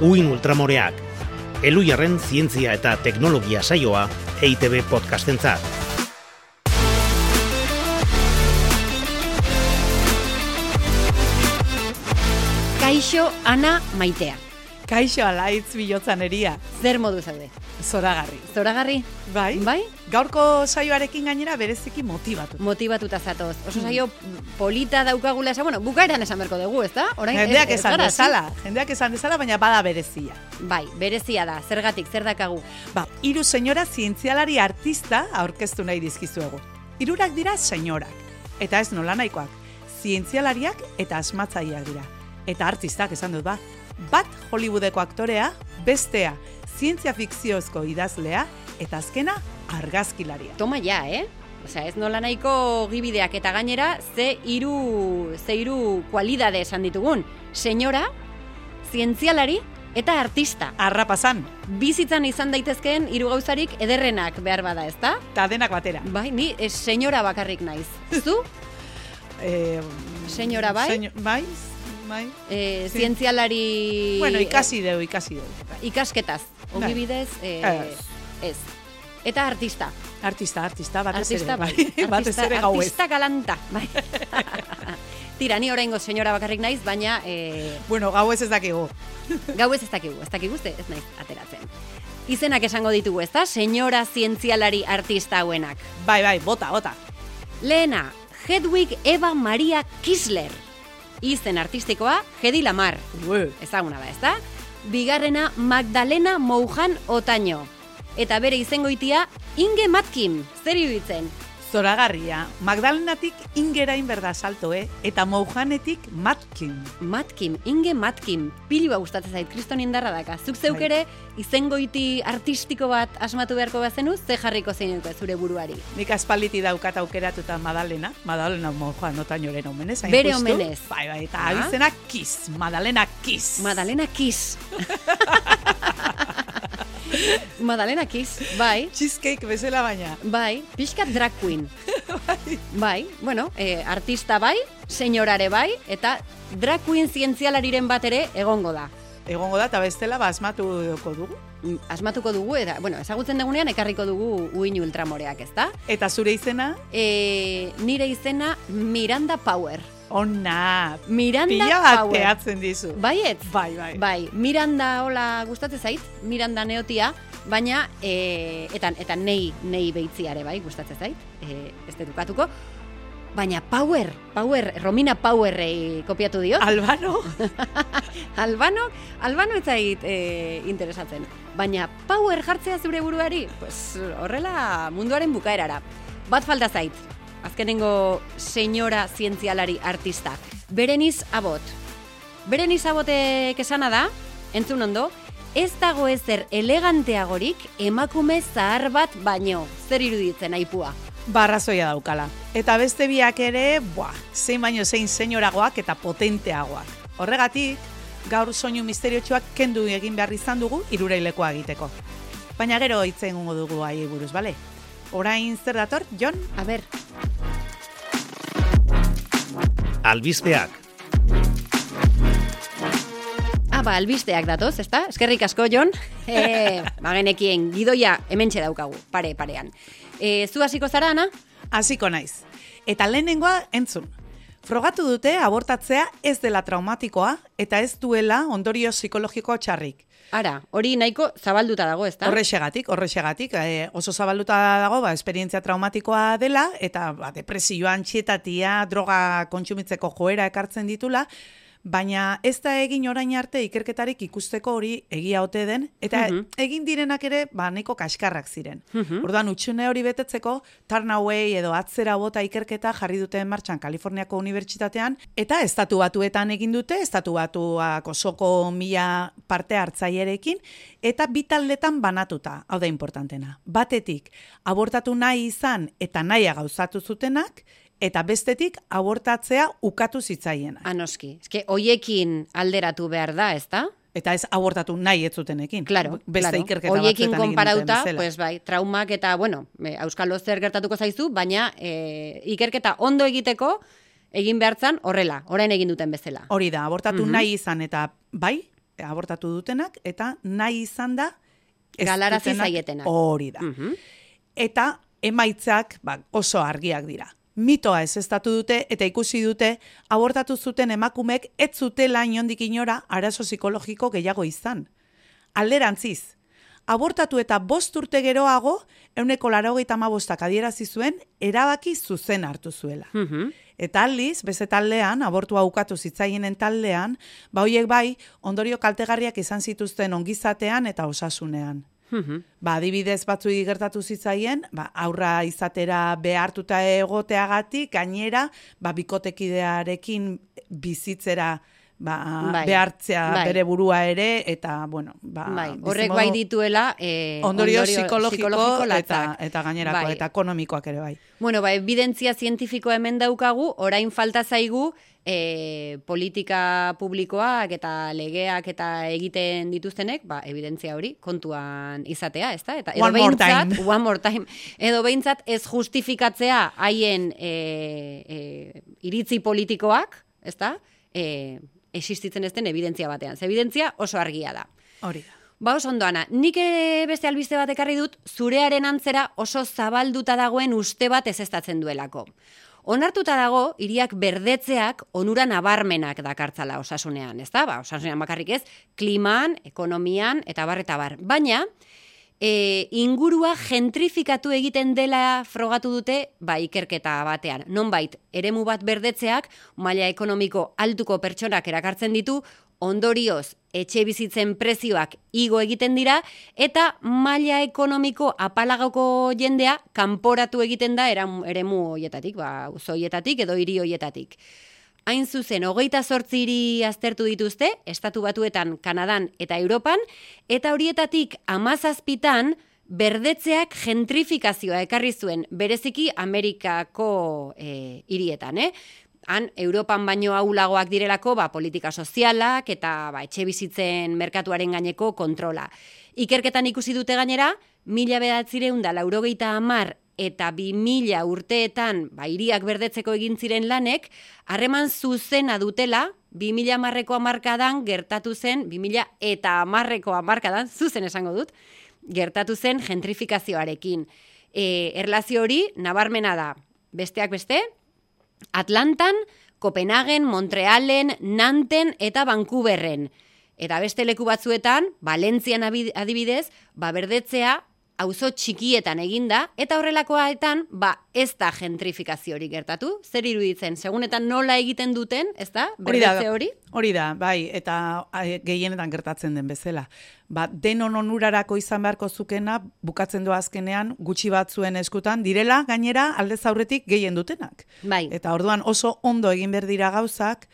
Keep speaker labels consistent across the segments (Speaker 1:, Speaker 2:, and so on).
Speaker 1: Uin Ultramoreak, Elujarren zientzia eta teknologia saioa EITB podcastentzat.
Speaker 2: Kaixo Ana Maitea.
Speaker 3: Kaixo alaitz bilotzan eria.
Speaker 2: Zer modu zaude?
Speaker 3: Zoragarri.
Speaker 2: Zoragarri?
Speaker 3: Bai?
Speaker 2: Bai?
Speaker 3: Gaurko saioarekin gainera bereziki motibatu.
Speaker 2: Motibatuta zatoz. Oso saio polita daukagula esan, bueno, bukaeran esan berko dugu, ezta? Orain
Speaker 3: Jendeak
Speaker 2: ez-
Speaker 3: esan
Speaker 2: gara,
Speaker 3: dezala, jendeak esan dezala, baina bada berezia.
Speaker 2: zi? Bai, berezia da. Zergatik, zer dakagu?
Speaker 3: Ba, hiru senyora zientzialari artista aurkeztu nahi dizkizuegu. Hirurak dira senyorak, eta ez nola nahikoak, zientzialariak eta asmatzaileak dira. Eta artistak esan dut ba, bat Hollywoodeko aktorea, bestea zientzia fikziozko idazlea, eta azkena argazkilaria.
Speaker 2: Toma ja, eh? Osea, ez nola nahiko gibideak eta gainera ze hiru ze hiru kualidade esan ditugun. Senyora, zientzialari eta artista.
Speaker 3: Arrapasan,
Speaker 2: Bizitzan izan daitezkeen hiru gauzarik ederrenak behar bada, ezta?
Speaker 3: eta denak batera.
Speaker 2: Bai, ni eh, senyora bakarrik naiz. Zu?
Speaker 3: Eh,
Speaker 2: Senyora bai?
Speaker 3: Senyo, bai, bai.
Speaker 2: E,
Speaker 3: Sí.
Speaker 2: zientzialari...
Speaker 3: Bueno, ikasi deu, ikasi deu.
Speaker 2: eh, ikasketaz.
Speaker 3: Bai.
Speaker 2: Ogibidez, e,
Speaker 3: Ez.
Speaker 2: ez. Eta artista.
Speaker 3: Artista, artista, batez
Speaker 2: artista,
Speaker 3: ere.
Speaker 2: bai.
Speaker 3: batez ere gau ez.
Speaker 2: Artista galanta, bai. Tira, ni oraingo senyora bakarrik naiz, baina e,
Speaker 3: Bueno, gau ez ez dakigu.
Speaker 2: gau ez ez dakigu, ez dakigu ez naiz ateratzen. Izenak esango ditugu, ezta? Senyora zientzialari artista hauenak.
Speaker 3: Bai, bai, bota, bota.
Speaker 2: Lehena, Hedwig Eva Maria Kisler. Izen artistikoa, Hedi Lamar.
Speaker 3: Ue.
Speaker 2: ezaguna da, ezta? Bigarrena Magdalena Moujan Otaño. Eta bere izengoitia Inge Matkin, zer iruditzen?
Speaker 3: Zoragarria, Magdalenatik ingerain berda salto, eh? Eta Moujanetik Matkin.
Speaker 2: Matkin, Inge Matkin, pili ba gustatzen zait, kriston indarra daka. Zuk zeuk
Speaker 3: Bai.
Speaker 2: ere izengoiti artistiko bat asmatu beharko bazenu, ze jarriko zeinuko zure buruari.
Speaker 3: Nik aspalditi daukat aukeratuta Madalena, Madalena Moujan notainoren omenez. hain
Speaker 2: Bere
Speaker 3: justu.
Speaker 2: omenez.
Speaker 3: Bai, bai, eta
Speaker 2: Ah.
Speaker 3: abizena Kiss, Madalena Kiss.
Speaker 2: Madalena Kiss. Madalena Kiss, bai.
Speaker 3: Cheesecake bezala baina.
Speaker 2: Bai, pixkat drag queen. bai, bueno, e, artista bai, senyorare bai, eta drag queen zientzialariren bat ere egongo da.
Speaker 3: Egongo da, eta bestela, ba, asmatuko dugu.
Speaker 2: Mm, Asmatuko dugu, eta, bueno, ezagutzen dugunean ekarriko dugu uin ultramoreak, ezta?
Speaker 3: Eta zure izena,
Speaker 2: E, nire izena Miranda Power.
Speaker 3: Ona,
Speaker 2: Miranda
Speaker 3: pila bat
Speaker 2: Power.
Speaker 3: teatzen dizu.
Speaker 2: Baiet?
Speaker 3: Bai, bai.
Speaker 2: Bai, Miranda hola gustatzen zait, Miranda neotia, baina e, eta eta nei nei beitziare bai gustatzen zait, e, ez dut ukatuko. Baina Power, Power, Romina Powerrei kopiatu dio.
Speaker 3: Albano,
Speaker 2: Albano, Albano ez zait e, interesatzen. Baina Power jartzea zure buruari, pues horrela munduaren bukaerara. Bat falta zait. Azkenengo senyora zientzialari artista. Bereniz Abot. Bereniz Abotek esana da, entzun ondo, ez dago ezer eleganteagorik emakume zahar bat baino. Zer iruditzen aipua?
Speaker 3: barrazoia daukala. Eta beste biak ere, buah, zein baino zein senyoragoak eta potenteagoak. Horregatik, gaur soinu misteriotsuak kendu egin behar izan dugu irurailekoa egiteko. Baina gero hitzen dugu ai buruz, bale? Orain zer dator, Jon?
Speaker 2: A ber,
Speaker 1: Albizteak,
Speaker 2: Ah, ba, albisteak datoz, ezta? Eskerrik asko, Jon. E, bagenekien, gidoia hementxe daukagu, pare, parean. E, zu hasiko zara, Ana?
Speaker 3: Hasiko naiz. Eta lehenengoa entzun. Frogatu dute abortatzea ez dela traumatikoa eta ez duela ondorio psikologiko txarrik.
Speaker 2: Ara, hori nahiko zabalduta dago, ezta?
Speaker 3: Horrexegatik, horrexegatik, eh, oso zabalduta dago, ba, esperientzia traumatikoa dela, eta ba, depresioa, antxietatia, droga kontsumitzeko joera ekartzen ditula, baina ez da egin orain arte ikerketarik ikusteko hori egia ote den, eta
Speaker 2: Mhm.
Speaker 3: egin direnak ere, ba, nahiko kaskarrak ziren.
Speaker 2: Mhm.
Speaker 3: Orduan, utxune hori betetzeko, Tarnaway edo atzera bota ikerketa jarri dute martxan Kaliforniako Unibertsitatean, eta estatu batuetan egin dute, estatu batuak osoko mila parte hartzailerekin, eta bi taldetan banatuta, hau da importantena. Batetik, abortatu nahi izan eta naia gauzatu zutenak, eta bestetik abortatzea ukatu zitzaiena.
Speaker 2: Anoski. Eske, hoiekin alderatu behar da, ezta?
Speaker 3: Eta ez abortatu nahi ez zutenekin.
Speaker 2: Claro,
Speaker 3: Beste
Speaker 2: claro.
Speaker 3: ikerketa duten
Speaker 2: konparauta, pues bai, traumak eta, bueno, Euskal zer gertatuko zaizu, baina e, ikerketa ondo egiteko, egin behartzan horrela, orain egin duten bezala.
Speaker 3: Hori da, abortatu
Speaker 2: Mhm.
Speaker 3: nahi izan eta bai, abortatu dutenak, eta nahi izan da...
Speaker 2: Galarazi zaietenak.
Speaker 3: Hori da.
Speaker 2: Mhm.
Speaker 3: Eta emaitzak ba, oso argiak dira. Mitoa ez estatu dute eta ikusi dute abortatu zuten emakumek ez zutela inondik inora arazo psikologiko gehiago izan. Alderantziz, abortatu eta bost urte geroago, euneko larogeita amabostak adierazi zuen, erabaki zuzen hartu zuela.
Speaker 2: Mhm.
Speaker 3: Eta aldiz, beste taldean, abortua ukatu zitzaienen taldean, ba hoiek bai, ondorio kaltegarriak izan zituzten ongizatean eta osasunean.
Speaker 2: Mhm.
Speaker 3: Ba, adibidez batzuei gertatu zitzaien, ba, aurra izatera behartuta egoteagatik, gainera, ba, bikotekidearekin bizitzera ba,
Speaker 2: Bai.
Speaker 3: behartzea
Speaker 2: Bai.
Speaker 3: bere burua ere, eta, bueno, ba,
Speaker 2: bai, horrek bai dituela eh,
Speaker 3: ondorio, psikologiko, eta,
Speaker 2: latzak.
Speaker 3: eta gainerako,
Speaker 2: Bai.
Speaker 3: eta ekonomikoak ere bai.
Speaker 2: Bueno, ba, evidentzia zientifikoa hemen daukagu, orain falta zaigu e, politika publikoak eta legeak eta egiten dituztenek, ba, evidentzia hori kontuan izatea, ezta? Eta edo
Speaker 3: One more
Speaker 2: behintzat-
Speaker 3: time.
Speaker 2: one more time. Edo behintzat ez justifikatzea haien e, e, iritzi politikoak, ezta? E, existitzen ez den evidentzia batean. Ze evidentzia oso argia da.
Speaker 3: Hori da.
Speaker 2: Ba, oso ondo, Ana. Nik ere beste albiste bat ekarri dut, zurearen antzera oso zabalduta dagoen uste bat ezestatzen duelako. Onartuta dago, hiriak berdetzeak onura nabarmenak dakartzala osasunean, ezta? Ba, osasunean bakarrik ez, kliman, ekonomian, eta bar, eta bar. Baina, e, ingurua gentrifikatu egiten dela frogatu dute ba, ikerketa batean. Nonbait, eremu bat berdetzeak maila ekonomiko altuko pertsonak erakartzen ditu, ondorioz etxe bizitzen prezioak igo egiten dira, eta maila ekonomiko apalagoko jendea kanporatu egiten da eremu hoietatik, ba, zoietatik edo hiri hoietatik. Hain zuzen, hogeita sortzi hiri aztertu dituzte, Estatu Batuetan, Kanadan eta Europan, eta horietatik amazazpitan berdetzeak gentrifikazioa ekarri zuen, bereziki Amerikako e, hirietan, eh? Han, Europan baino aulagoak direlako, ba, politika sozialak eta ba, etxe bizitzen merkatuaren gaineko kontrola. Ikerketan ikusi dute gainera, mila behatzireun da laurogeita amar eta bi mila urteetan ba, iriak berdetzeko egin ziren lanek, harreman zuzena dutela, bi mila amarreko amarkadan gertatu zen, bi mila eta amarreko amarkadan, zuzen esango dut, gertatu zen gentrifikazioarekin. E, erlazio hori, nabarmena da, besteak beste, Atlantan, Kopenhagen, Montrealen, Nanten eta Vancouverren. Eta beste leku batzuetan, Valentzian adibidez, ba berdetzea auzo txikietan eginda eta horrelakoetan ba ez da gentrifikazio hori gertatu. Zer iruditzen? Segunetan nola egiten duten, ez da?
Speaker 3: Hori da,
Speaker 2: hori?
Speaker 3: Hori da, bai, eta gehienetan gertatzen den bezala. Ba, denon onurarako izan beharko zukena, bukatzen doa azkenean, gutxi batzuen eskutan, direla, gainera, aldez aurretik gehien dutenak.
Speaker 2: Bai.
Speaker 3: Eta orduan oso ondo egin behar dira gauzak,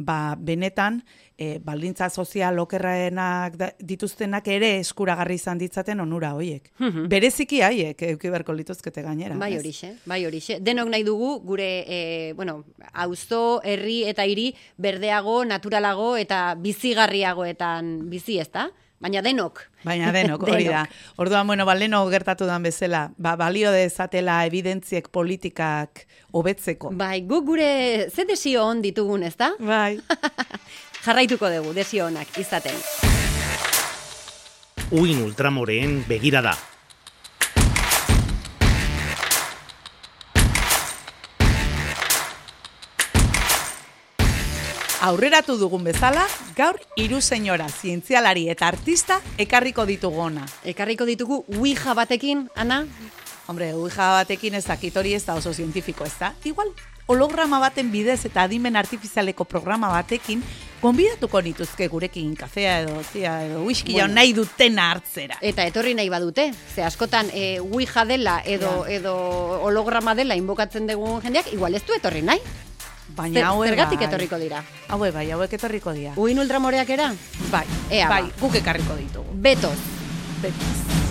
Speaker 3: ba, benetan, e, baldintza sozial okerraenak dituztenak ere eskuragarri izan ditzaten onura hoiek.
Speaker 2: Mhm.
Speaker 3: Bereziki haiek, euki beharko lituzkete gainera.
Speaker 2: Bai horixe, bai horixe. Denok nahi dugu gure, e, bueno, auzo, herri eta hiri berdeago, naturalago eta bizigarriagoetan bizi, ezta? Baina denok.
Speaker 3: Baina denok, hori da. Orduan, bueno, ba, leno gertatu dan bezala, ba, balio dezatela evidentziek politikak hobetzeko.
Speaker 2: Bai, guk gure ze desio on ditugun, ezta?
Speaker 3: Bai.
Speaker 2: Jarraituko dugu desio onak izaten.
Speaker 1: Uin ultramoreen begirada.
Speaker 3: Aurreratu dugun bezala, gaur hiru senyora zientzialari eta artista ekarriko ditugu ona.
Speaker 2: Ekarriko ditugu Ouija batekin, Ana?
Speaker 3: Hombre, uija batekin ez dakit hori ez da oso zientifiko ez da. Igual, holograma baten bidez eta adimen artifizialeko programa batekin, gonbidatuko nituzke gurekin kafea edo, tia, edo whisky
Speaker 2: Bueno.
Speaker 3: nahi dutena hartzera.
Speaker 2: Eta etorri nahi badute, ze askotan e, Ouija dela edo, edo holograma dela inbokatzen dugun jendeak, igual ez du etorri nahi.
Speaker 3: Baina
Speaker 2: Zer-
Speaker 3: haue
Speaker 2: Zergatik
Speaker 3: bai.
Speaker 2: etorriko dira.
Speaker 3: Haue bai, hauek etorriko dira.
Speaker 2: Uin ultramoreak era?
Speaker 3: Bai,
Speaker 2: Ea ba.
Speaker 3: bai, guk ekarriko ditugu.
Speaker 2: Betoz.
Speaker 3: Betiz.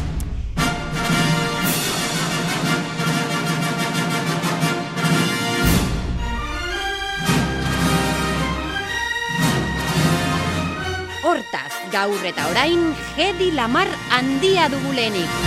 Speaker 2: Gaur eta orain, jedi lamar handia dugu lehenik.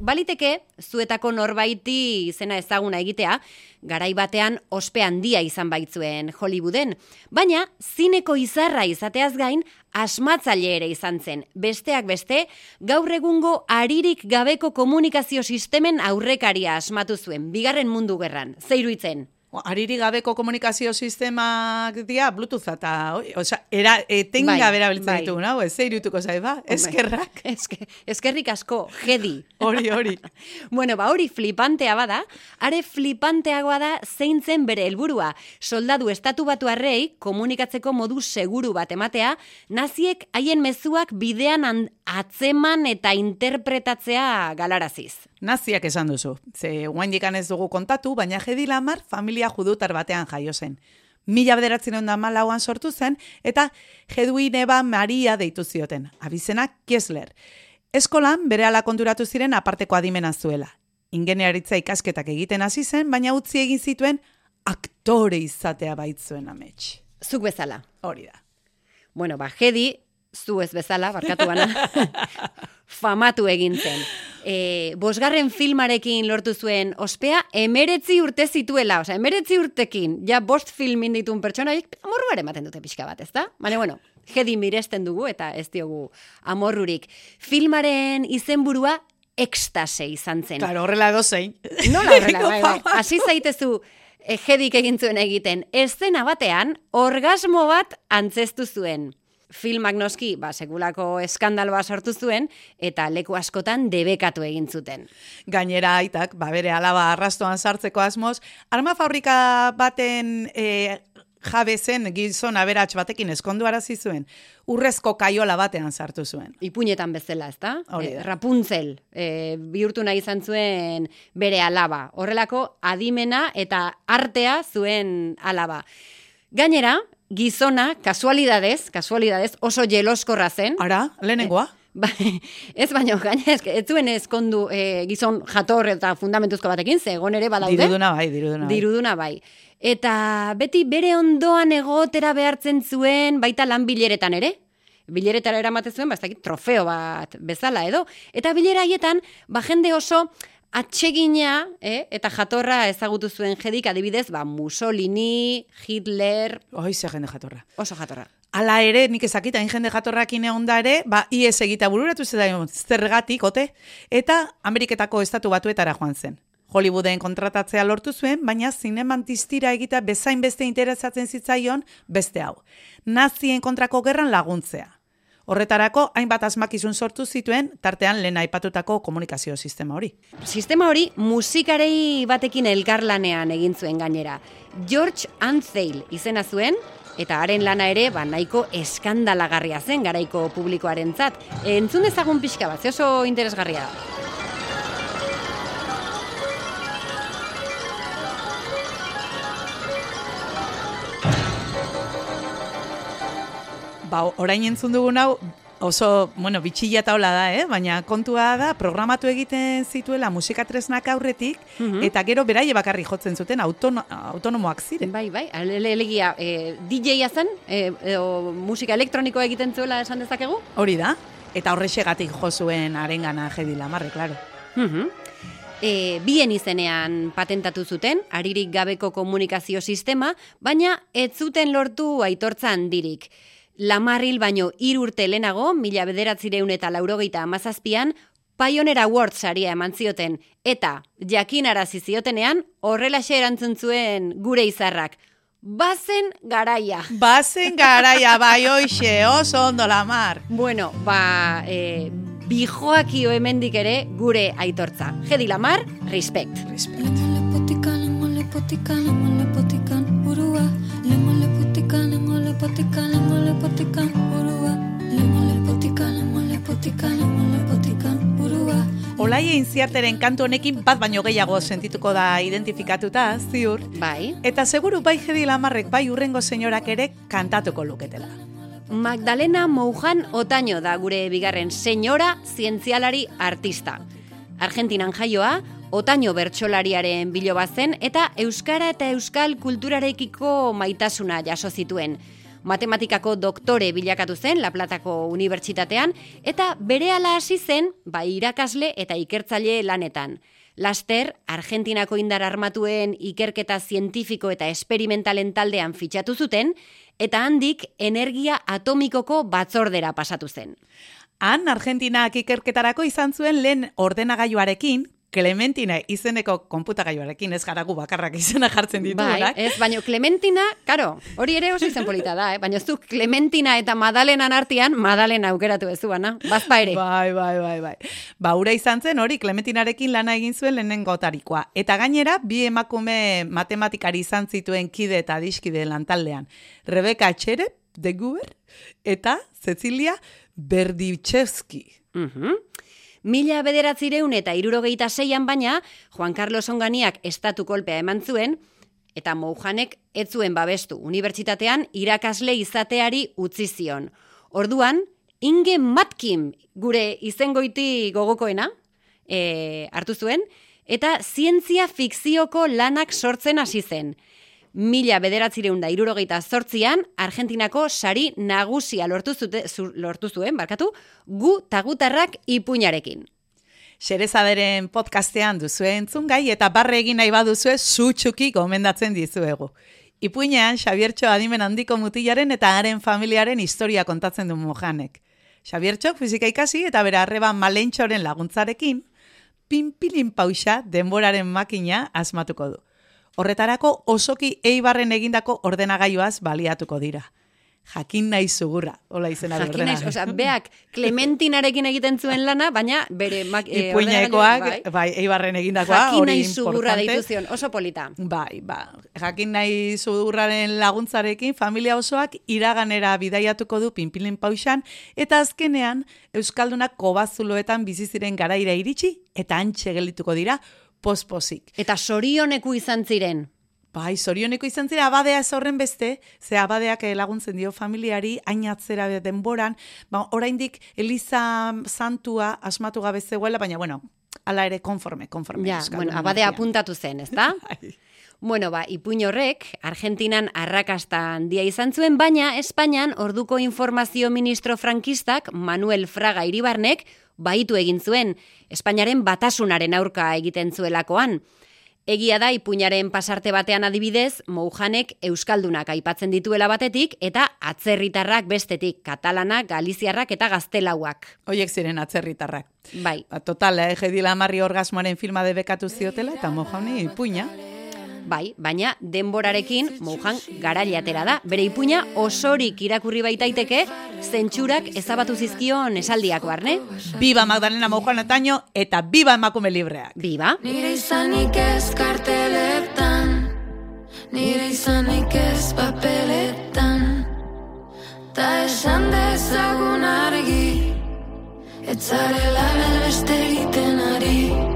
Speaker 2: baliteke zuetako norbaiti izena ezaguna egitea, garai batean ospe handia izan baitzuen Hollywooden, baina zineko izarra izateaz gain asmatzaile ere izan zen. Besteak beste, gaur egungo aririk gabeko komunikazio sistemen aurrekaria asmatu zuen, bigarren mundu gerran, zeiruitzen.
Speaker 3: Ariri gabeko komunikazio sistemak dia Bluetooth eta, osea, era etenga
Speaker 2: Bai,
Speaker 3: berabiltzen
Speaker 2: bai.
Speaker 3: ditugu, nau? Ez zeirutuko zaiz, ba? Eskerrak.
Speaker 2: Eske, eskerrik asko, jedi.
Speaker 3: Hori, hori.
Speaker 2: Bueno, ba hori flipantea bada, are flipanteagoa da zein zen bere helburua. Soldadu estatu batu arrei komunikatzeko modu seguru bat ematea, naziek haien mezuak bidean an- atzeman eta interpretatzea galaraziz.
Speaker 3: Naziak esan duzu. Ze guaindikan ez dugu kontatu, baina Jedi Lamar familia judutar batean jaio zen. Mila bederatzen da malauan sortu zen, eta Jedui Neba Maria deitu zioten, abizena Kiesler. Eskolan bere ala konturatu ziren aparteko adimena zuela. Ingeniaritza ikasketak egiten hasi zen, baina utzi egin zituen aktore izatea baitzuen amets.
Speaker 2: Zuk bezala.
Speaker 3: Hori da.
Speaker 2: Bueno, ba, jedi, zu ez bezala, barkatu bana, famatu egin zen. E, bosgarren filmarekin lortu zuen ospea, emeretzi urte zituela, osea, emeretzi urtekin, ja bost filmin ditun pertsona, horiek amorru ere ematen dute pixka bat, ezta? Baina, bueno, jedi miresten dugu eta ez diogu amorrurik. Filmaren izenburua ekstase izan zen.
Speaker 3: Claro, horrela edo zein.
Speaker 2: Nola horrela, bai, bai. Hasi zaitezu eh, jedik egin zuen egiten. Eszena batean, orgasmo bat antzestu zuen. Filmak noski, ba, sekulako eskandaloa sortu zuen, eta leku askotan debekatu egin zuten.
Speaker 3: Gainera aitak, ba bere alaba arrastoan sartzeko asmoz, arma fabrika baten e, jabe zen gizon aberats batekin eskondu arazi zuen, urrezko kaiola batean sartu zuen.
Speaker 2: Ipuñetan bezala, ezta? Eh, Rapunzel, eh, bihurtu nahi izan zuen bere alaba. Horrelako adimena eta artea zuen alaba. Gainera, gizona, kasualidadez, kasualidadez, oso jeloskorra zen.
Speaker 3: Ara, lehenengoa?
Speaker 2: Bai, ez baino, gaina ez, ez zuen ezkondu e, gizon jator eta fundamentuzko batekin, ze egon ere badaude.
Speaker 3: Diruduna bai, diruduna bai.
Speaker 2: Diruduna bai. Eta beti bere ondoan egotera behartzen zuen baita lan bileretan ere. Bileretara eramate zuen, ba, ez dakit, trofeo bat bezala edo. Eta bilera haietan, ba, jende oso atsegina eh, eta jatorra ezagutu zuen jedik adibidez, ba, Mussolini, Hitler,
Speaker 3: Oi, ze jende jatorra.
Speaker 2: oso jatorra.
Speaker 3: Hala ere, nik ezakit, hain jende jatorrakin egon da ere, ba, IES egita bururatu zedaion zergatik, ote, eta Ameriketako estatu batuetara joan zen. Hollywooden kontratatzea lortu zuen, baina zinemantistira egita bezain beste interesatzen zitzaion beste hau. Nazien kontrako gerran laguntzea. Horretarako, hainbat asmakizun sortu zituen, tartean lehen aipatutako komunikazio sistema hori.
Speaker 2: Sistema hori musikarei batekin elkarlanean egin zuen gainera. George Antheil izena zuen, eta haren lana ere ba, nahiko eskandalagarria zen garaiko publikoarentzat. Entzun dezagun pixka bat, oso interesgarria da.
Speaker 3: Ba, orain entzun dugun hau, oso, bueno, bitxilla eta hola da, eh? baina kontua da, programatu egiten zituela musika tresnak aurretik,
Speaker 2: Mhm.
Speaker 3: eta gero beraie bakarri jotzen zuten autono, autonomoak ziren.
Speaker 2: Bai, bai, ale- elegia, e, DJ-a zen, e, edo musika elektronikoa egiten zuela esan dezakegu?
Speaker 3: Hori da, eta horrexegatik jo zuen arengana jedi lamarre, klaro.
Speaker 2: Mhm. E, bien izenean patentatu zuten, aririk gabeko komunikazio sistema, baina ez zuten lortu aitortza handirik. Lamarril baino hiru urte lehenago, mila bederatzireun eta laurogeita amazazpian, Pioneer Awards saria eman zioten, eta jakinarazi ziotenean, horrelaxe erantzun zuen gure izarrak. Bazen garaia.
Speaker 3: Bazen garaia, bai hoxe, oso ondo lamar.
Speaker 2: Bueno, ba, e, bijoakio hemendik ere gure aitortza. Jedi Lamar, respect.
Speaker 3: Respect. Olaia inziarteren kantu honekin bat baino gehiago sentituko da identifikatuta, ziur.
Speaker 2: Bai.
Speaker 3: Eta seguru bai jedi lamarrek bai urrengo senyorak ere kantatuko luketela.
Speaker 2: Magdalena Moujan Otaño da gure bigarren senyora zientzialari artista. Argentinan jaioa, Otaño bertsolariaren biloba zen eta euskara eta euskal kulturarekiko maitasuna jaso zituen. Matematikako doktore bilakatu zen La Platako Unibertsitatean eta berehala hasi zen ba irakasle eta ikertzaile lanetan. Laster, Argentinako indar armatuen ikerketa zientifiko eta esperimentalen taldean fitxatu zuten, eta handik energia atomikoko batzordera pasatu zen.
Speaker 3: Han, Argentinak ikerketarako izan zuen lehen ordenagailuarekin, Clementina izeneko konputagailuarekin ez garagu bakarrak izena jartzen
Speaker 2: Bai,
Speaker 3: ditugunak.
Speaker 2: ez, baina Clementina, karo, hori ere oso izen polita da, eh? baina zu Clementina eta Madalenan artean, Madalena aukeratu ez zuana, bazpa ere.
Speaker 3: Bai, bai, bai, bai. Ba, ura izan zen hori Clementinarekin lana egin zuen lehenengo tarikoa. Eta gainera, bi emakume matematikari izan zituen kide eta adiskide lantaldean. Rebeka Txere, de Guber, eta Cecilia Berdichevski.
Speaker 2: Mhm. Mila bederatzireun eta irurogeita zeian baina, Juan Carlos Onganiak estatu kolpea eman zuen, eta Moujanek ez zuen babestu unibertsitatean irakasle izateari utzi zion. Orduan, Inge Matkim gure izengoiti gogokoena e, hartu zuen, eta zientzia fikzioko lanak sortzen hasi zen. Mila bederatzireun da irurogeita zortzian, Argentinako sari nagusia lortu, zute, zu, lortu zuen, barkatu, gu tagutarrak ipuñarekin.
Speaker 3: Xerezaderen podcastean duzue entzun gai eta barre egin nahi baduzue zutxuki gomendatzen dizuegu. Ipuinean, Xabiertxo adimen handiko mutilaren eta haren familiaren historia kontatzen du mojanek. Xabiertxok fizika ikasi eta bere arreba malentxoren laguntzarekin, pinpilin pausa denboraren makina asmatuko du. Horretarako osoki eibarren egindako ordenagailuaz baliatuko dira. Jakin nahi zugurra, hola izena du
Speaker 2: Jakin osea, beak Clementinarekin egiten zuen lana, baina bere mak, eh,
Speaker 3: Ipuinekoak,
Speaker 2: ordenagailu-
Speaker 3: bai, eibarren egindakoa,
Speaker 2: Jakin
Speaker 3: hori
Speaker 2: nahi zugurra
Speaker 3: importante.
Speaker 2: deitu zion, oso polita.
Speaker 3: Bai, ba, jakin nahi zudurraren laguntzarekin familia osoak iraganera bidaiatuko du pinpilin pausan eta azkenean Euskaldunak kobazuloetan bizi ziren garaira iritsi eta antxe gelituko dira pospozik.
Speaker 2: Eta sorioneku izan ziren.
Speaker 3: Bai, zorioneko izan zira abadea ez horren beste, ze abadeak eh, laguntzen dio familiari, hain atzera denboran, ba, oraindik Eliza Santua asmatu gabe zegoela, baina bueno, ala ere konforme, konforme.
Speaker 2: Ja,
Speaker 3: Euskaldun
Speaker 2: bueno, abadea
Speaker 3: artean.
Speaker 2: apuntatu zen, ezta?
Speaker 3: Bai.
Speaker 2: Bueno, ba, ipuin horrek, Argentinan arrakasta handia izan zuen, baina Espainian orduko informazio ministro frankistak, Manuel Fraga Iribarnek, baitu egin zuen, Espainiaren batasunaren aurka egiten zuelakoan. Egia da, ipuinaren pasarte batean adibidez, Moujanek Euskaldunak aipatzen dituela batetik, eta atzerritarrak bestetik, katalanak, galiziarrak eta gaztelauak.
Speaker 3: Hoiek ziren atzerritarrak.
Speaker 2: Bai,
Speaker 3: Ba, total, eh, Jedi Lamarri orgasmoaren filma debekatu ziotela, eta mojani ipuina.
Speaker 2: Bai, baina denborarekin Moujan garaile atera da. Bere ipuina osorik irakurri baitaiteke, zentsurak ezabatu zizkion esaldiak barne.
Speaker 3: Biba Magdalena Mojan etaino, eta biba emakume libreak.
Speaker 2: Biba,
Speaker 4: Nire izanik ez karteletan Nire izanik ez papeletan Ta esan dezagun argi Etzarela beste egiten ari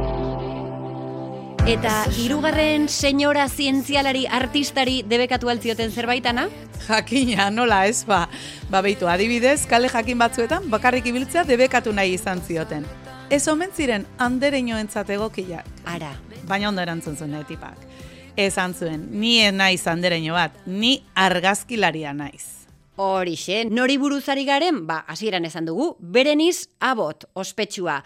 Speaker 2: eta hirugarren senyora zientzialari artistari debekatu altzioten zerbaitana?
Speaker 3: Jakina, nola ez, ba, ba beitu, adibidez, kale jakin batzuetan, bakarrik ibiltzea debekatu nahi izan zioten. Ez omen ziren andereñoentzat egokiak,
Speaker 2: Ara,
Speaker 3: baina ondo erantzun zuen tipak. Esan zuen, ni ez naiz andereño bat, ni argazkilaria naiz.
Speaker 2: Horixe, nori buruzari garen, ba, hasieran esan dugu, bereniz abot, ospetsua.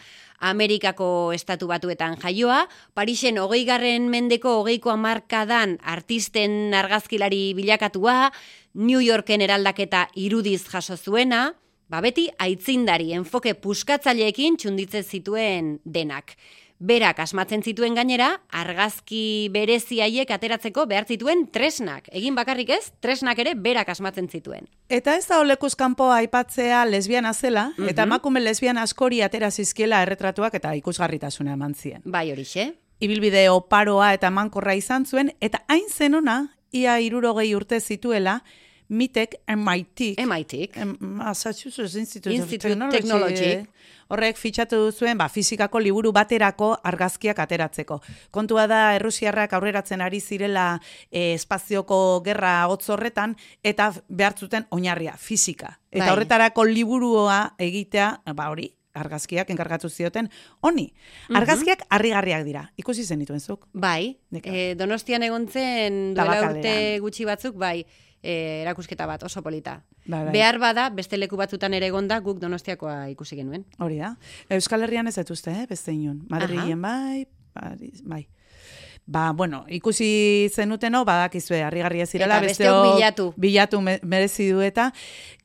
Speaker 2: Amerikako estatu batuetan jaioa, Parisen hogeigarren mendeko hogeiko amarkadan artisten argazkilari bilakatua, New Yorken eraldaketa irudiz jaso zuena, ba beti aitzindari enfoke puskatzaileekin txunditzen zituen denak. Berak asmatzen zituen gainera, argazki berezi haiek ateratzeko behar zituen tresnak. Egin bakarrik ez, tresnak ere berak asmatzen zituen.
Speaker 3: Eta ez da olekuz kanpo aipatzea lesbiana zela, eta emakume lesbiana askori atera zizkiela erretratuak eta ikusgarritasuna eman zien.
Speaker 2: Bai horixe.
Speaker 3: Ibilbide oparoa eta mankorra izan zuen, eta hain zenona, ia irurogei urte zituela, mitek MIT,
Speaker 2: MIT.
Speaker 3: Em, Massachusetts Institute,
Speaker 2: Institute
Speaker 3: of Technology,
Speaker 2: Technology.
Speaker 3: horrek fitxatu zuen ba, fizikako liburu baterako argazkiak ateratzeko. Kontua da Errusiarrak aurreratzen ari zirela eh, espazioko gerra hotz horretan eta behar zuten oinarria, fizika. Eta
Speaker 2: Bai.
Speaker 3: horretarako liburua egitea, ba hori, argazkiak enkargatu zioten, honi. Argazkiak harrigarriak dira. Ikusi zen dituen zuk.
Speaker 2: Bai, e, donostian egon zen duela urte gutxi batzuk, bai, e, erakusketa bat oso polita.
Speaker 3: Bai, bai.
Speaker 2: Behar bada, beste leku batzutan ere egonda guk donostiakoa ikusi genuen.
Speaker 3: Hori da. Euskal Herrian ez dituzte, eh? beste inun. Madrilen bai, Paris, bai. Ba, bueno, ikusi zenuteno, badakizue, harrigarria zirela,
Speaker 2: Eta besteok bilatu.
Speaker 3: bilatu me- merezi du eta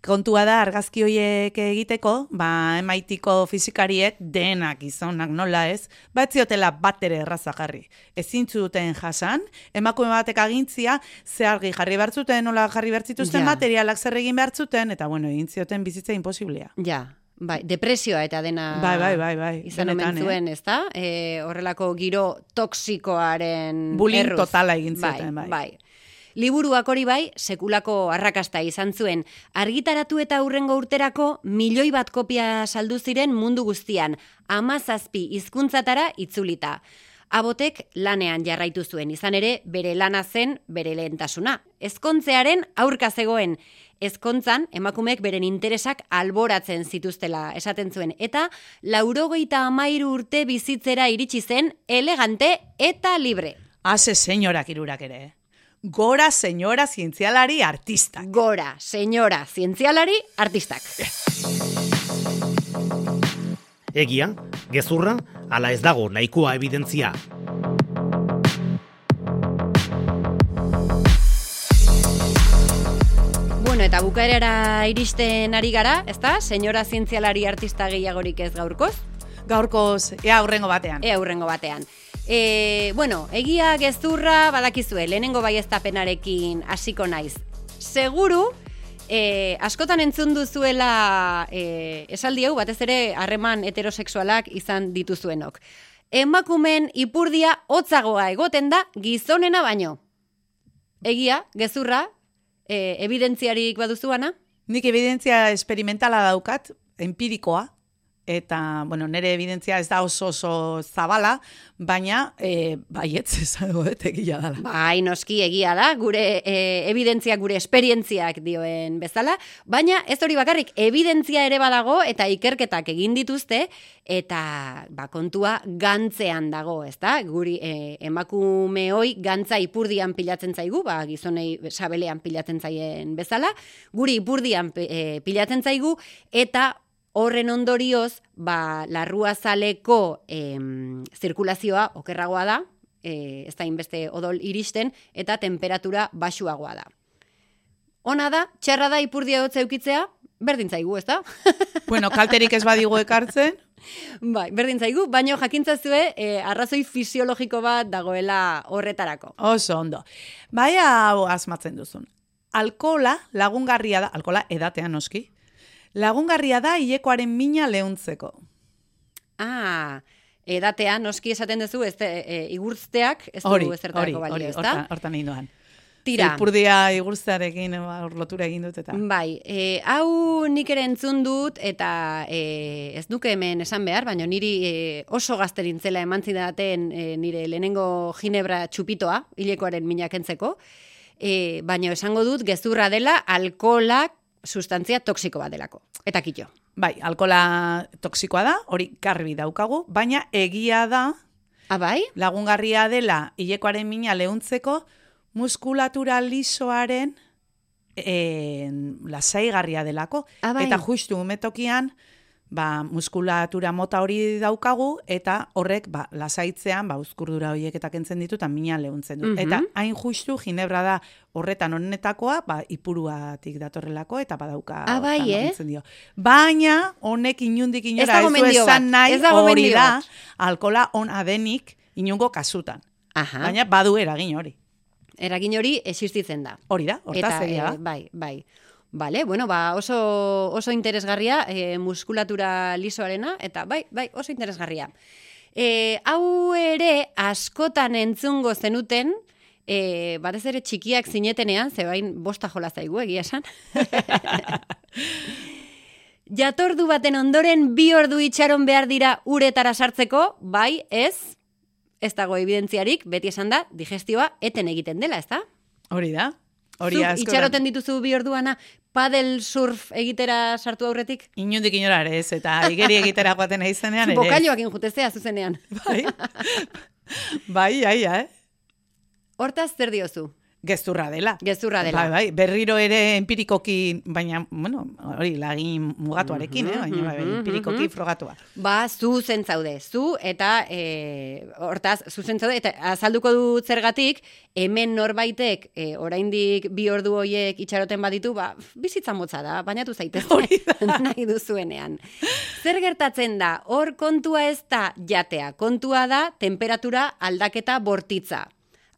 Speaker 3: kontua da argazki hoiek egiteko, ba, emaitiko fizikariek denak gizonak nola ez, bat ziotela bat ere erraza jarri. Ezin zuten jasan, emakume batek agintzia, ze argi jarri behar zuten, nola jarri behar zituzten
Speaker 2: Ja.
Speaker 3: materialak zer egin behar zuten, eta bueno, egin zioten bizitza imposiblea.
Speaker 2: Ja, bai, depresioa eta dena
Speaker 3: Bai, bai, bai, bai,
Speaker 2: izan omen zuen, ezta? E, horrelako giro toksikoaren
Speaker 3: Bullying
Speaker 2: erruz.
Speaker 3: totala egin zioten, bai.
Speaker 2: bai. Liburuak hori bai, sekulako arrakasta izan zuen. Argitaratu eta hurrengo urterako milioi bat kopia saldu ziren mundu guztian, amazazpi hizkuntzatara itzulita. Abotek lanean jarraitu zuen, izan ere bere lana zen bere lehentasuna. Ezkontzearen aurka zegoen. Ezkontzan, emakumeek beren interesak alboratzen zituztela esaten zuen. Eta laurogeita amairu urte bizitzera iritsi zen elegante eta libre.
Speaker 3: Ase senyorak irurak ere. Gora senyora zientzialari artistak.
Speaker 2: Gora, senyora, zientzialari, artistak.
Speaker 1: Egia, gezurra, ala ez dago nahikoa evidentzia.
Speaker 2: Eta bukaerara iristen ari gara, ezta? Senyora zientzialari artista gehiagorik ez gaurkoz,
Speaker 3: Gaurkoz, ea aurrengo batean.
Speaker 2: ea hurrengo batean. E, bueno, egia gezurra badakizue, lehenengo baieztapenarekin hasiko naiz. Seguru, e, askotan entzun duzuela e, esaldi hau, batez ere harreman heterosexualak izan dituzuenok. Emakumen ipurdia hotzagoa egoten da gizonena baino. Egia, gezurra, e, evidentziarik baduzuana?
Speaker 3: Nik evidentzia esperimentala daukat, empirikoa, eta, bueno, nire evidentzia ez da oso oso zabala, baina, e, baietz esango dut egia dela.
Speaker 2: Bai, noski egia da, gure e, evidentziak, gure esperientziak dioen bezala, baina ez hori bakarrik, evidentzia ere badago eta ikerketak egin dituzte, eta ba, kontua gantzean dago, ezta? Guri e, emakume hoi gantza ipurdian pilatzen zaigu, ba, gizonei sabelean pilatzen zaien bezala, guri ipurdian e, pilatzen zaigu, eta Horren ondorioz, ba, larrua zaleko em, zirkulazioa okerragoa da, e, ez da inbeste odol iristen, eta temperatura baxuagoa da. Ona da, txarra da ipurdia hotza eukitzea, berdin zaigu, ez da?
Speaker 3: bueno, kalterik ez badigu ekartzen,
Speaker 2: bai, berdin zaigu, baino jakintzazue e, arrazoi fisiologiko bat dagoela horretarako.
Speaker 3: oso ondo. Baina hau asmatzen duzun. Alkola lagungarria da, alkola edatean noski, lagungarria da hilekoaren mina leuntzeko.
Speaker 2: Ah, edatea, noski esaten duzu, ez e, e, igurtzteak, ez
Speaker 3: Hori,
Speaker 2: du
Speaker 3: hori,
Speaker 2: ezertarako
Speaker 3: hori,
Speaker 2: balio, ez da?
Speaker 3: hortan, egin doan.
Speaker 2: Tira,
Speaker 3: Ipurdia igurtzearekin ba, lotura egin dut eta.
Speaker 2: Bai, e, hau nik ere entzun dut eta e, ez duke hemen esan behar, baina niri e, oso gazterintzela eman zidaten e, nire lehenengo ginebra txupitoa, hilekoaren minakentzeko, e, baina esango dut gezurra dela alkolak sustantzia toksiko bat delako. Eta kito.
Speaker 3: Bai, alkola toksikoa da, hori garbi daukagu, baina egia da
Speaker 2: Ah, bai?
Speaker 3: lagungarria dela hilekoaren mina leuntzeko muskulatura lisoaren eh, lasaigarria delako.
Speaker 2: Ah, bai.
Speaker 3: Eta justu umetokian, ba, muskulatura mota hori daukagu, eta horrek, ba, lasaitzean, ba, uzkurdura horiek eta kentzen ditu, eta mina leuntzen du.
Speaker 2: Mhm.
Speaker 3: Eta hain justu, ginebra da horretan honetakoa, ba, ipuruatik datorrelako, eta badauka
Speaker 2: Ah, bai, eh?
Speaker 3: dio. Baina, honek inundik
Speaker 2: Ez
Speaker 3: inora
Speaker 2: dago
Speaker 3: ez du esan nahi,
Speaker 2: ez
Speaker 3: hori da, alkola ona denik inungo kasutan.
Speaker 2: Aha,
Speaker 3: Baina badu eragin hori.
Speaker 2: eragin hori existitzen da.
Speaker 3: Hori da, hortaz
Speaker 2: Eta,
Speaker 3: egia
Speaker 2: eh, bai, bai. Bale, bueno, ba, oso, oso interesgarria e, muskulatura lisoarena, eta bai, bai, oso interesgarria. E, hau ere askotan entzungo zenuten, e, batez ere txikiak zinetenean, zebain bosta jola zaigu, egia esan. Jatordu baten ondoren bi ordu itxaron behar dira uretara sartzeko, bai, ez, ez dago evidentziarik, beti esan da, digestioa eten egiten dela, ez da?
Speaker 3: Hori da. Hori
Speaker 2: Zuk
Speaker 3: askotan.
Speaker 2: itxaroten dituzu bi orduana, padel surf egitera sartu aurretik?
Speaker 3: Inundik inora ere ez, eta igeri egitera joaten nahi zenean ere. ez.
Speaker 2: Bokailoak injutezea zuzenean.
Speaker 3: Bai, bai, ai, eh?
Speaker 2: Hortaz zer diozu?
Speaker 3: Gezurra dela.
Speaker 2: Gezurra dela.
Speaker 3: Bai, bai, berriro ere empirikoki, baina, bueno, hori, lagin mugatuarekin, eh? baina bai,
Speaker 2: mhm,
Speaker 3: empirikoki frogatua.
Speaker 2: Ba, zu zentzaude, zu eta e, hortaz, zu zentzaude, eta azalduko dut zergatik, hemen norbaitek e, oraindik bi ordu hoiek itxaroten baditu, ba, bizitza motza da, bainatu zaitez
Speaker 3: Hori
Speaker 2: nahi duzuenean. Zer gertatzen da, hor kontua ez da jatea, kontua da temperatura aldaketa bortitza.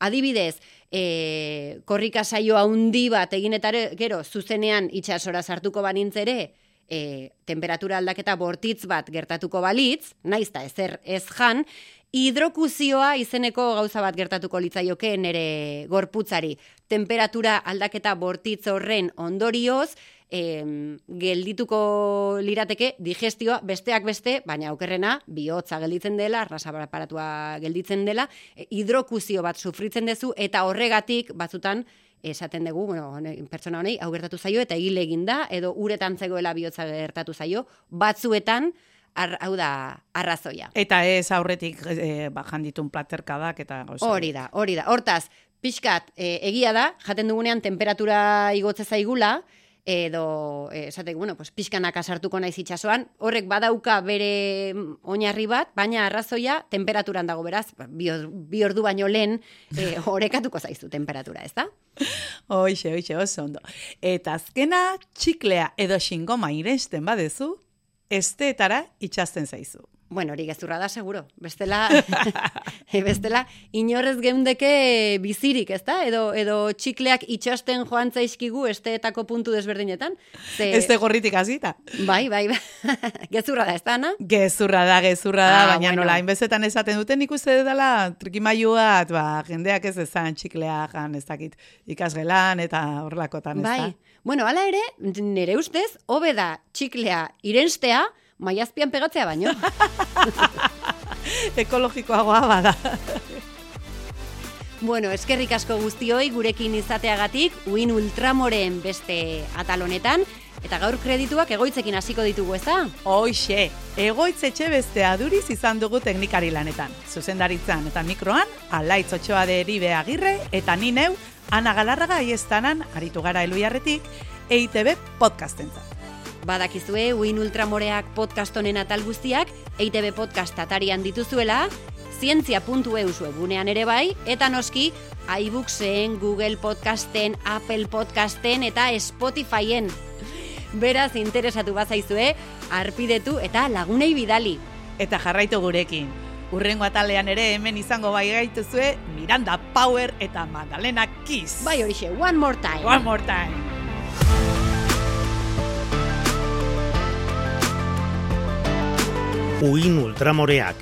Speaker 2: Adibidez, e, korrika saio handi bat egin gero, zuzenean itxasora sartuko banintz ere, e, temperatura aldaketa bortitz bat gertatuko balitz, naiz da ezer ez jan, hidrokuzioa izeneko gauza bat gertatuko litzaioke nere gorputzari. Temperatura aldaketa bortitz horren ondorioz, em, geldituko lirateke digestioa besteak beste, baina okerrena, bihotza gelditzen dela, arrasaparatua gelditzen dela, e, hidrokuzio bat sufritzen dezu, eta horregatik batzutan, esaten dugu, bueno, pertsona honei, hau gertatu zaio, eta hil egin da, edo uretan zegoela bihotza gertatu zaio, batzuetan, ar, hau da, arrazoia.
Speaker 3: Eta ez aurretik e, bajan ditun platerkadak eta gauza.
Speaker 2: Hori da, hori da. Hortaz, pixkat, e, egia da, jaten dugunean temperatura igotze zaigula, edo, e, esateko, bueno, pues, pixkanaka sartuko naiz itxasoan, horrek badauka bere mm, oinarri bat, baina arrazoia temperaturan dago beraz, bi, or- bi ordu baino lehen e, orekatuko zaizu temperatura, ez da?
Speaker 3: Hoxe, hoxe, oso ondo. Eta azkena, txiklea edo xingoma irensten badezu, esteetara itxasten zaizu.
Speaker 2: Bueno, hori gezurra da, seguro. Bestela, bestela, inorrez geundeke bizirik, ez da? Edo, edo txikleak itxasten joan zaizkigu esteetako puntu desberdinetan. Ze,
Speaker 3: Ez de gorritik hasita.
Speaker 2: Bai, bai, bai. gezurra da, ez da, Ana?
Speaker 3: Gezurra da, gezurra da,
Speaker 2: Ah,
Speaker 3: baina
Speaker 2: bueno.
Speaker 3: nola, hainbezetan esaten duten ikuste dela trikimailu bat, ba, jendeak ez ezan txiklea jan, ez dakit, ikasgelan eta horrelakotan, ez
Speaker 2: Bai. Bueno, hala ere, nire ustez, hobe da txiklea irenstea, maiazpian pegatzea baino.
Speaker 3: Ekologikoagoa bada.
Speaker 2: bueno, eskerrik asko guztioi gurekin izateagatik, uin ultramoreen beste atal honetan, eta gaur kredituak egoitzekin hasiko ditugu, ez da?
Speaker 3: Hoxe, egoitz etxe beste aduriz izan dugu teknikari lanetan. Zuzendaritzan eta mikroan, alaitz otxoa de eribe agirre, eta ni neu, Ana Galarraga aiestanan, aritu gara eluiarretik, EITB podcastentzat.
Speaker 2: Badakizue, uin ultramoreak podcast honen atal guztiak, EITB podcast atarian dituzuela, zientzia.eus webunean ere bai, eta noski, iBooksen, Google Podcasten, Apple Podcasten eta Spotifyen. Beraz, interesatu bazaizue, arpidetu eta lagunei bidali.
Speaker 3: Eta jarraitu gurekin. Urrengo atalean ere hemen izango bai gaituzue Miranda Power eta Magdalena Kiss.
Speaker 2: Bai horixe, one more time.
Speaker 3: One more time.
Speaker 1: Uin ultramoreak